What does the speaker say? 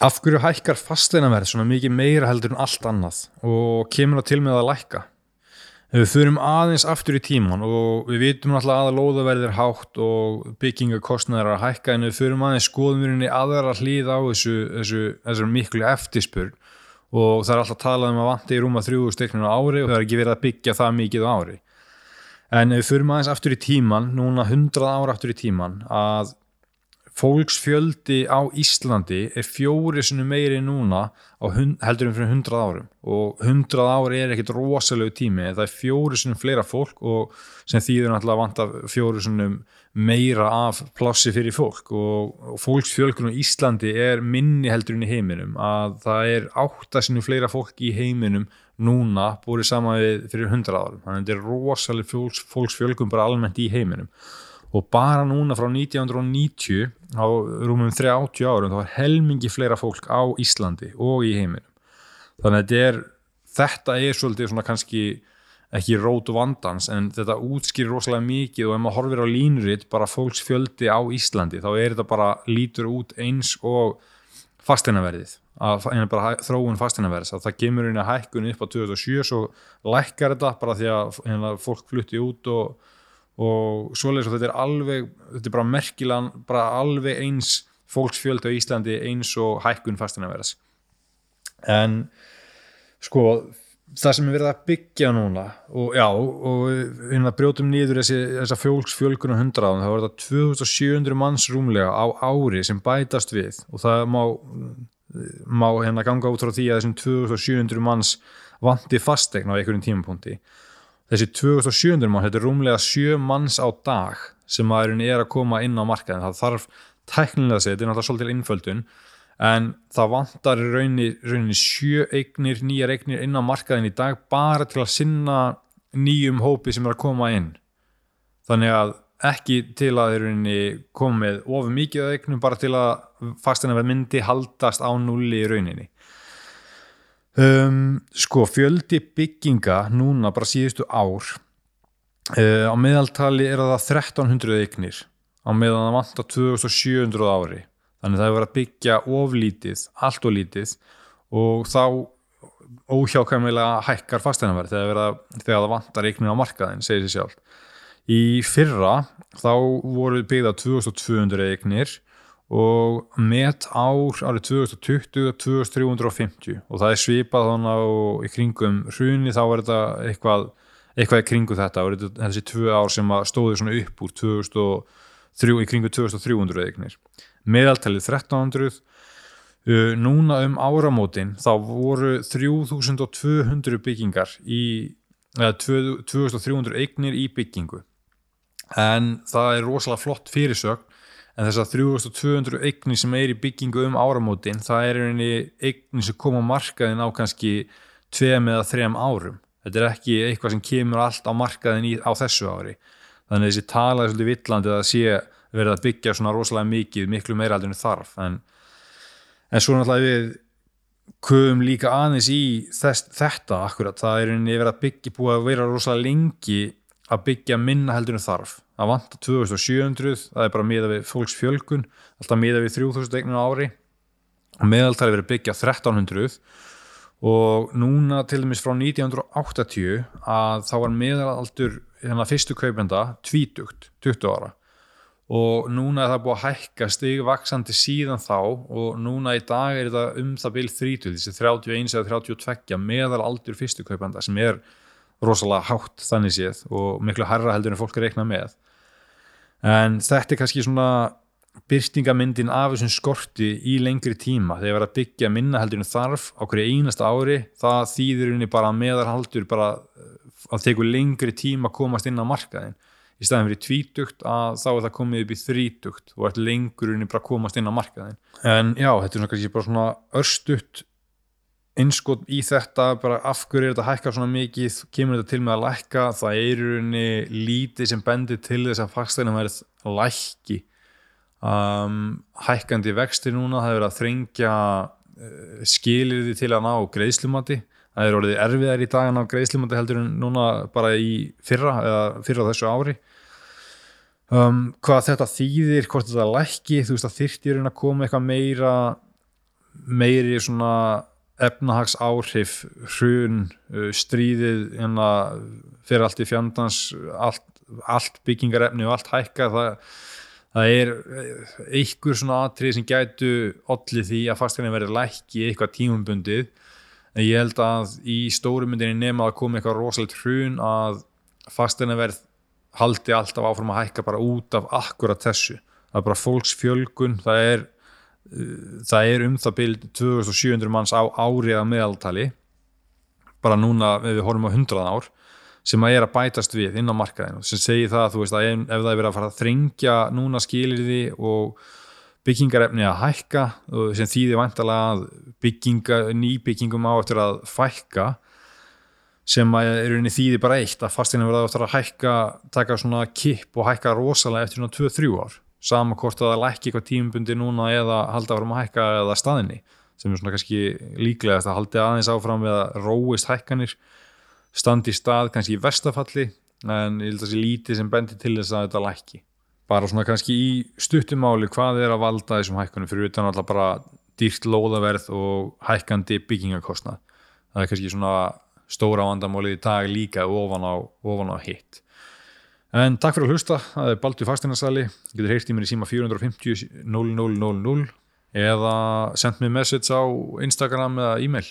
Af hverju hækkar fasteinaverð svona mikið meira heldur en allt annað og kemur það til með að lækka? Við förum aðeins aftur í tíman og við vitum alltaf að lóðaverð er hátt og byggingakostnæðar að hækka en við förum aðeins skoðumurinni aðra hlýð á þessu, þessu, þessu miklu eftirspurn og það er alltaf talað um að vanti í rúma þrjúðu stekninu ári og það er ekki verið að byggja það mikið á ári. En við förum aðeins aftur í tíman, núna 100 ára aftur í tíman, að fólksfjöldi á Íslandi er fjóri sinu meiri núna hund, heldur um fyrir 100 árum. Og 100 ári er ekkit rosalegu tími það er fjóri sinu fleira fólk og sem þýður náttúrulega að vanta fjóri sinu meira af plássi fyrir fólk. Og fólksfjölkun á Íslandi er minni heldur inn í heiminum. Að það er átta sinu fleira fólk í heiminum núna búið saman við fyrir 100 árum. Þannig að þetta er rosalega fólks, fólksfjölkun bara almennt í heiminum og bara núna frá 1990 á rúmum 30 árum þá er helmingi fleira fólk á Íslandi og í heiminum. Þannig að þetta er, þetta er svolítið svona kannski ekki rót vandans en þetta útskýrir rosalega mikið og ef maður horfir á línuritt bara fólks fjöldi á Íslandi þá er þetta bara lítur út eins og fasteinaverðið að bara þróun fasteinaverðis að það gemur inn að hækkun upp á 2007 svo lækkar þetta bara því að fólk flutti út og og svoleiðis og þetta er alveg þetta er bara merkilan, bara alveg eins fólksfjöld á Íslandi eins og hækkun fastina verðas en sko það sem er verið að byggja núna og já, og hérna brjótum nýður þessi, þessa fólksfjölgun og hundraðum það var þetta 2700 manns rúmlega á ári sem bætast við. Og það má, má hérna ganga út frá því að þessum 2700 manns vanti fastegn á einhverjum tímapunkti þessi 2700 mann, þetta er rúmlega 7 manns á dag sem maðurinn er að koma inn á markaðin, það þarf teknilega sér, þetta er náttúrulega svolítið innföldun en það vantar rauninni, rauninni 7 eignir, nýjar eignir inn á markaðin í dag bara til að sinna nýjum hópi sem er að koma inn. Þannig að ekki til að rauninni koma með ofur mikið eignum, bara til að fastina verð myndi haldast á nulli í rauninni Um, sko fjöldi bygginga núna bara síðustu ár uh, á meðaltali er það 1300 eignir á meðan það vantar 2700 ári. Þannig það er verið að byggja oflítið, allt og lítið og þá óhjákvæmilega hækkar fasteinanverð þegar, þegar það vantar eignir á markaðin segir sér sjálf í fyrra þá voru byggða 2200 eignir og met ár árið 2020 2350 og það er svipað þannig og í kringum hruni þá er þetta eitthvað eitthvað í kringu þetta, þessi tvö ár sem stóði svona upp úr 2003, í kringu 2300 eignir. Meðaltalið 1300 uh, núna um áramótin þá voru 3200 byggingar í, eða 2300 eignir í byggingu. En það er rosalega flott fyrirsögn en þess að 3200 eigni sem er í byggingu um áramótin það er einni eigni sem kom á markaðin á kannski tveim eða þrem árum. Þetta er ekki eitthvað sem kemur allt á markaðin í, á þessu ári. Þannig að þessi tala er svolítið villandi að sé verið að byggja svona rosalega mikið miklu meira aldrei þarf. En, en svo náttúrulega við köfum líka aðeins í þess, þetta akkurat, það er einni verið að byggja búið að vera rosalega lengi að byggja minna heldur en þarf. Að vanta 2700 það er bara miða við fólks fjölkun alltaf miða við 3000 eignun ári. Og meðaltæri verið byggja 1300 og núna til dæmis frá 1980 að þá var meðalaldur hérna fyrstu kaupenda tvítugt 20 ára. Og núna er það búið að hækka stigvaksandi síðan þá og núna í dag er þetta um það byrj 30 þessi 31 eða 32 meðalaldur fyrstu kaupenda sem er rosalega hátt þannig séð og miklu harra heldur en fólk er reiknað með. En þetta er kannski svona byrstingamyndin af þessum skorti í lengri tíma. Þegar verður að byggja minna heldur en þarf á hverju einasta ári það þýðir unni bara meðarhaldur bara eh, að teku lengri tíma að komast inn á markaðin í staðin fyrir tvítugt að þá er það komið upp í þrítugt og eftir lengur unni bara komast inn á markaðin en já, þetta er svona kannski bara svona örstutt innskot í þetta, bara af hverju er þetta hækka svona mikið, kemur þetta til með að lækka? Það er í rauninni lítið sem bendir til þess að fagstæðinum verið lækki. Um, hækkandi vexti núna, það er verið að þrengja uh, skilir því til að ná greiðslumati, það er orðið erfiðar í dagan á greiðslumati heldur en núna bara í fyrra, eða fyrra þessu ári. Um, hvað þetta þýðir, hvort þetta lækki þú veist að þyrtir að koma eitthvað meira meiri svona efnahags áhrif hrun, uh, stríðið hérna, fyrir allt í fjandans allt, allt byggingarefni og allt hækka það, það er einhver svona atrið sem gætu allir því að fasteignin verði lækki eitthvað tímumbundið en ég held að í stórumyndinni nema að koma eitthvað rosalegt hrun að fasteignin verð haldi alltaf áfram að hækka bara út af akkurat þessu. Það er bara fólksfjölgun það er, það er um það byrj 2700 manns á árið að meðaltali. Bara núna ef við horfum á 100 ár sem að er að bætast við inn á markaðinu sem segir það veist, að ef, það er verið að fara að þringja núna skilir því og byggingarefni að hækka sem þýðir vantalega að nýbyggingum á eftir að fækka sem er unni þýðir bara eitt að fastina verða eftir að hækka taka svona kipp og hækka rosalega eftir svona 2-3 ár sama hvort að það lækki eitthvað tímubundi núna eða halda áfram að hækka eða staðinni sem er svona kannski líklegast að haldi aðeins áfram að róist hækkanir standi í stað kannski í vestafalli en ég held að það sé lítið sem bendir til þess að þetta lækki. Bara svona kannski í stuttumáli hvað er að valda þessum hækkanum fyrir utan alltaf bara dýrt lóðaverð og hækkandi byggingakostnað. Það er kannski svona stóra vandamálið í dag líka ofan á, ofan á hitt en takk fyrir að hlusta, það er Baldur Fastinarsali getur heyrt í mér í síma 450 0000 eða sendt mér message á Instagram eða e-mail